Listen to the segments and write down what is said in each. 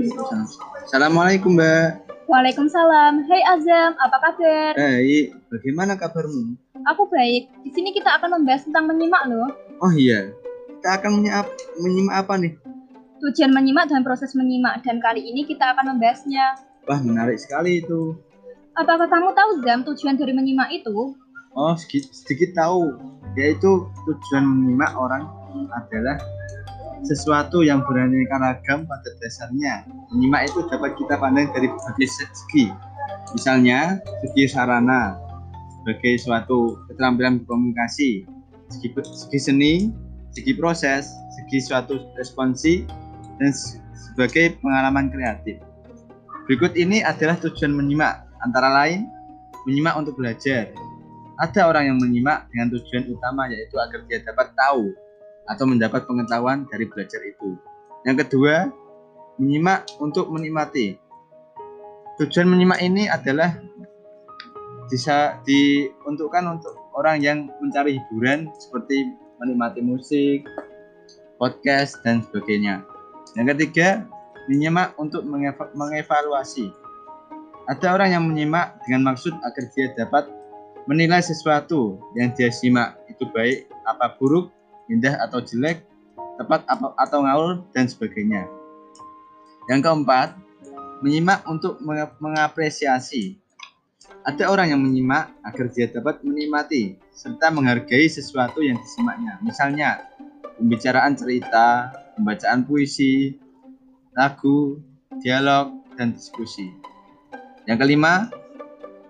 Assalamualaikum Mbak. Waalaikumsalam. Hai Azam, apa kabar? Baik, bagaimana kabarmu? Aku baik. Di sini kita akan membahas tentang menyimak loh. Oh iya, kita akan menyimak, menyimak apa nih? Tujuan menyimak dan proses menyimak dan kali ini kita akan membahasnya. Wah menarik sekali itu. Apakah kamu tahu Zam tujuan dari menyimak itu? Oh sedikit, sedikit tahu, yaitu tujuan menyimak orang adalah sesuatu yang beraneka ragam pada dasarnya. Menyimak itu dapat kita pandang dari berbagai segi. Misalnya, segi sarana, sebagai suatu keterampilan berkomunikasi, segi, segi seni, segi proses, segi suatu responsi, dan sebagai pengalaman kreatif. Berikut ini adalah tujuan menyimak, antara lain menyimak untuk belajar. Ada orang yang menyimak dengan tujuan utama yaitu agar dia dapat tahu atau mendapat pengetahuan dari belajar itu. Yang kedua, menyimak untuk menikmati. Tujuan menyimak ini adalah bisa diuntukkan untuk orang yang mencari hiburan seperti menikmati musik, podcast, dan sebagainya. Yang ketiga, menyimak untuk mengev mengevaluasi. Ada orang yang menyimak dengan maksud agar dia dapat menilai sesuatu yang dia simak itu baik apa buruk indah atau jelek, tepat atau ngawur, dan sebagainya. Yang keempat, menyimak untuk mengapresiasi. Ada orang yang menyimak agar dia dapat menikmati serta menghargai sesuatu yang disimaknya. Misalnya, pembicaraan cerita, pembacaan puisi, lagu, dialog, dan diskusi. Yang kelima,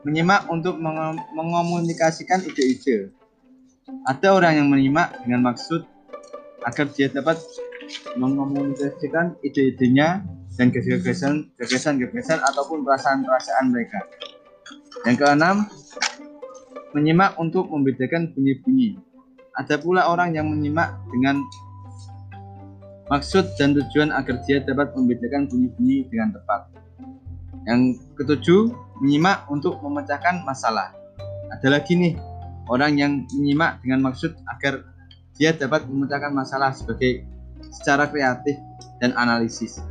menyimak untuk mengomunikasikan ide-ide. Ada orang yang menyimak dengan maksud agar dia dapat mengomunikasikan ide-idenya dan gagasan gagasan ataupun perasaan-perasaan mereka. Yang keenam, menyimak untuk membedakan bunyi-bunyi. Ada pula orang yang menyimak dengan maksud dan tujuan agar dia dapat membedakan bunyi-bunyi dengan tepat. Yang ketujuh, menyimak untuk memecahkan masalah. Ada lagi nih, orang yang menyimak dengan maksud agar dia dapat memecahkan masalah sebagai secara kreatif dan analisis.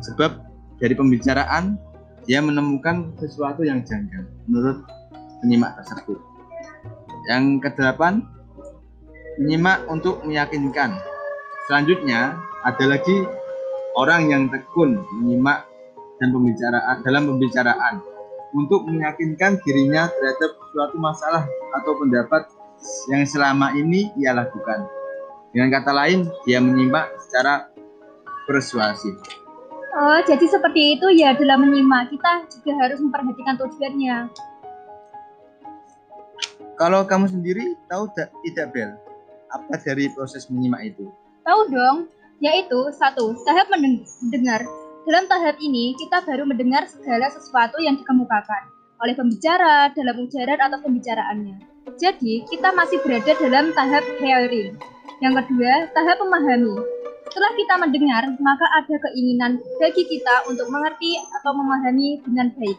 Sebab dari pembicaraan dia menemukan sesuatu yang janggal menurut penyimak tersebut. Yang kedelapan, menyimak untuk meyakinkan. Selanjutnya ada lagi orang yang tekun menyimak dan pembicaraan dalam pembicaraan untuk meyakinkan dirinya terhadap suatu masalah atau pendapat yang selama ini ia lakukan. Dengan kata lain, dia menyimak secara persuasif. Oh, jadi seperti itu ya dalam menyimak. Kita juga harus memperhatikan tujuannya. Kalau kamu sendiri tahu tidak Bel, apa dari proses menyimak itu? Tahu dong, yaitu satu, tahap mendengar dalam tahap ini, kita baru mendengar segala sesuatu yang dikemukakan oleh pembicara dalam ujaran atau pembicaraannya. Jadi, kita masih berada dalam tahap hearing. Yang kedua, tahap memahami. Setelah kita mendengar, maka ada keinginan bagi kita untuk mengerti atau memahami dengan baik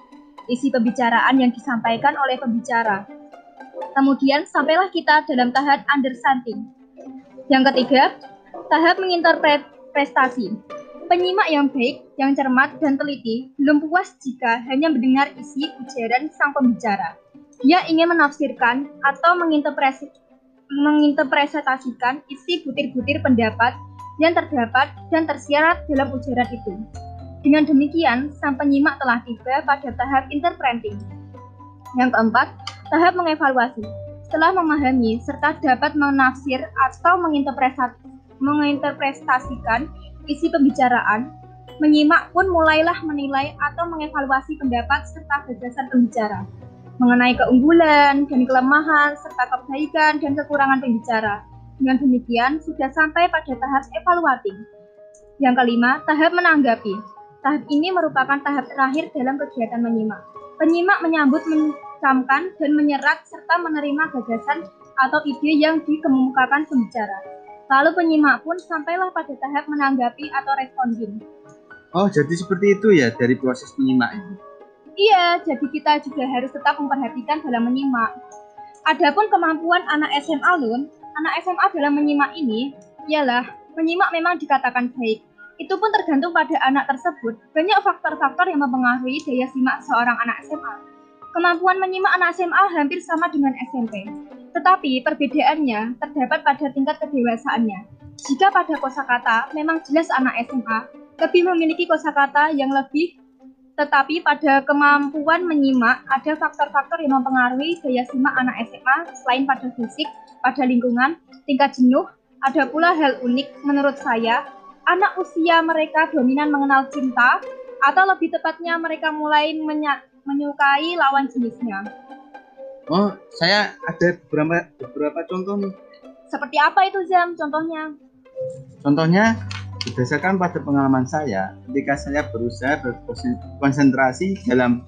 isi pembicaraan yang disampaikan oleh pembicara. Kemudian, sampailah kita dalam tahap understanding. Yang ketiga, tahap menginterpretasi. Penyimak yang baik, yang cermat dan teliti belum puas jika hanya mendengar isi ujaran sang pembicara. Dia ingin menafsirkan atau menginterpretasikan isi butir-butir pendapat yang terdapat dan tersirat dalam ujaran itu. Dengan demikian, sang penyimak telah tiba pada tahap interpreting. Yang keempat, tahap mengevaluasi. Setelah memahami serta dapat menafsir atau menginterpretasikan isi pembicaraan, menyimak pun mulailah menilai atau mengevaluasi pendapat serta gagasan pembicara mengenai keunggulan dan kelemahan serta kebaikan dan kekurangan pembicara. Dengan demikian, sudah sampai pada tahap evaluating. Yang kelima, tahap menanggapi. Tahap ini merupakan tahap terakhir dalam kegiatan menyimak. Penyimak menyambut, mencamkan, dan menyerat serta menerima gagasan atau ide yang dikemukakan pembicara. Lalu penyimak pun sampailah pada tahap menanggapi atau responding. Oh, jadi seperti itu ya dari proses menyimak itu? Iya, jadi kita juga harus tetap memperhatikan dalam menyimak. Adapun kemampuan anak SMA Lun, anak SMA dalam menyimak ini ialah menyimak memang dikatakan baik. Itu pun tergantung pada anak tersebut. Banyak faktor-faktor yang mempengaruhi daya simak seorang anak SMA. Kemampuan menyimak anak SMA hampir sama dengan SMP. Tetapi perbedaannya terdapat pada tingkat kedewasaannya. Jika pada kosakata memang jelas anak SMA lebih memiliki kosakata yang lebih tetapi pada kemampuan menyimak ada faktor-faktor yang mempengaruhi daya simak anak SMA selain pada fisik, pada lingkungan, tingkat jenuh, ada pula hal unik menurut saya anak usia mereka dominan mengenal cinta atau lebih tepatnya mereka mulai menyukai lawan jenisnya. Oh, saya ada beberapa beberapa contoh nih. Seperti apa itu Zam contohnya? Contohnya berdasarkan pada pengalaman saya, ketika saya berusaha berkonsentrasi dalam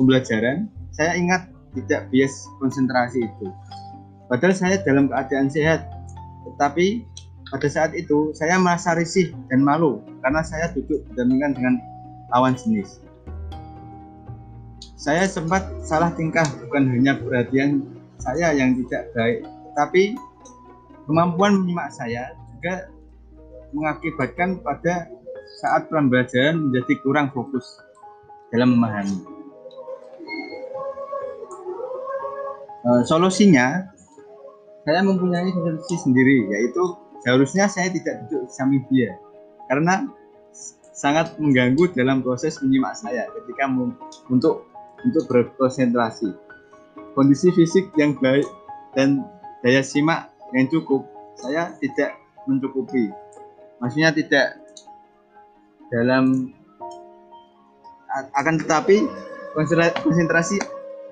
pembelajaran, saya ingat tidak bias konsentrasi itu. Padahal saya dalam keadaan sehat, tetapi pada saat itu saya merasa risih dan malu karena saya duduk berdampingan dengan lawan jenis. Saya sempat salah tingkah bukan hanya perhatian saya yang tidak baik, tetapi kemampuan menyimak saya juga mengakibatkan pada saat pembelajaran menjadi kurang fokus dalam memahami. E, solusinya, saya mempunyai solusi sendiri, yaitu Seharusnya saya tidak duduk di samping dia karena sangat mengganggu dalam proses menyimak saya ketika untuk untuk berkonsentrasi. Kondisi fisik yang baik dan daya simak yang cukup saya tidak mencukupi. Maksudnya tidak dalam akan tetapi konsentrasi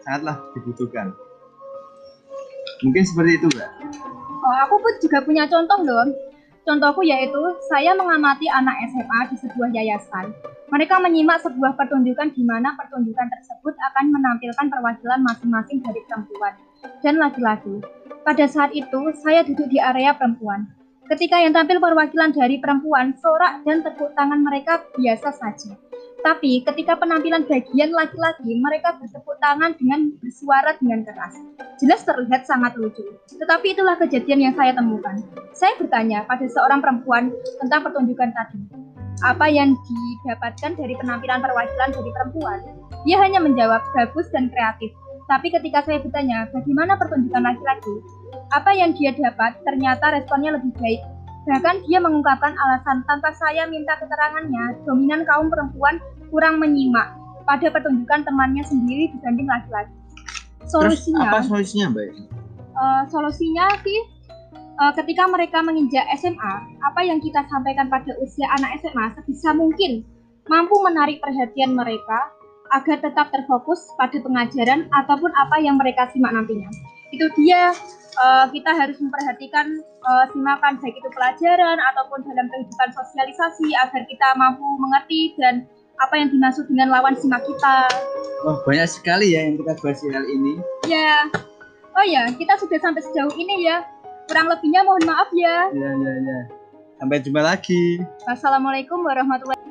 sangatlah dibutuhkan. Mungkin seperti itu, Mbak. Oh, aku pun juga punya contoh loh. Contohku yaitu saya mengamati anak SMA di sebuah yayasan. Mereka menyimak sebuah pertunjukan di mana pertunjukan tersebut akan menampilkan perwakilan masing-masing dari perempuan dan laki-laki. Pada saat itu, saya duduk di area perempuan. Ketika yang tampil perwakilan dari perempuan, sorak dan tepuk tangan mereka biasa saja. Tapi ketika penampilan bagian laki-laki, mereka bertepuk tangan dengan bersuara dengan keras. Jelas terlihat sangat lucu. Tetapi itulah kejadian yang saya temukan. Saya bertanya pada seorang perempuan tentang pertunjukan tadi. Apa yang didapatkan dari penampilan perwakilan dari perempuan? Dia hanya menjawab bagus dan kreatif. Tapi ketika saya bertanya bagaimana pertunjukan laki-laki, apa yang dia dapat ternyata responnya lebih baik Bahkan dia mengungkapkan alasan tanpa saya minta keterangannya, dominan kaum perempuan kurang menyimak pada pertunjukan temannya sendiri dibanding laki-laki. Solusinya Terus apa solusinya, Mbak? Uh, solusinya sih uh, ketika mereka menginjak SMA, apa yang kita sampaikan pada usia anak SMA sebisa mungkin mampu menarik perhatian mereka agar tetap terfokus pada pengajaran ataupun apa yang mereka simak nantinya. Itu dia uh, kita harus memperhatikan uh, simakan baik itu pelajaran ataupun dalam kehidupan sosialisasi agar kita mampu mengerti dan apa yang dimaksud dengan lawan simak kita. Wah banyak sekali ya yang kita bahas hal ini. Ya, oh ya kita sudah sampai sejauh ini ya. Kurang lebihnya mohon maaf ya. Ya ya ya. Sampai jumpa lagi. Wassalamualaikum warahmatullahi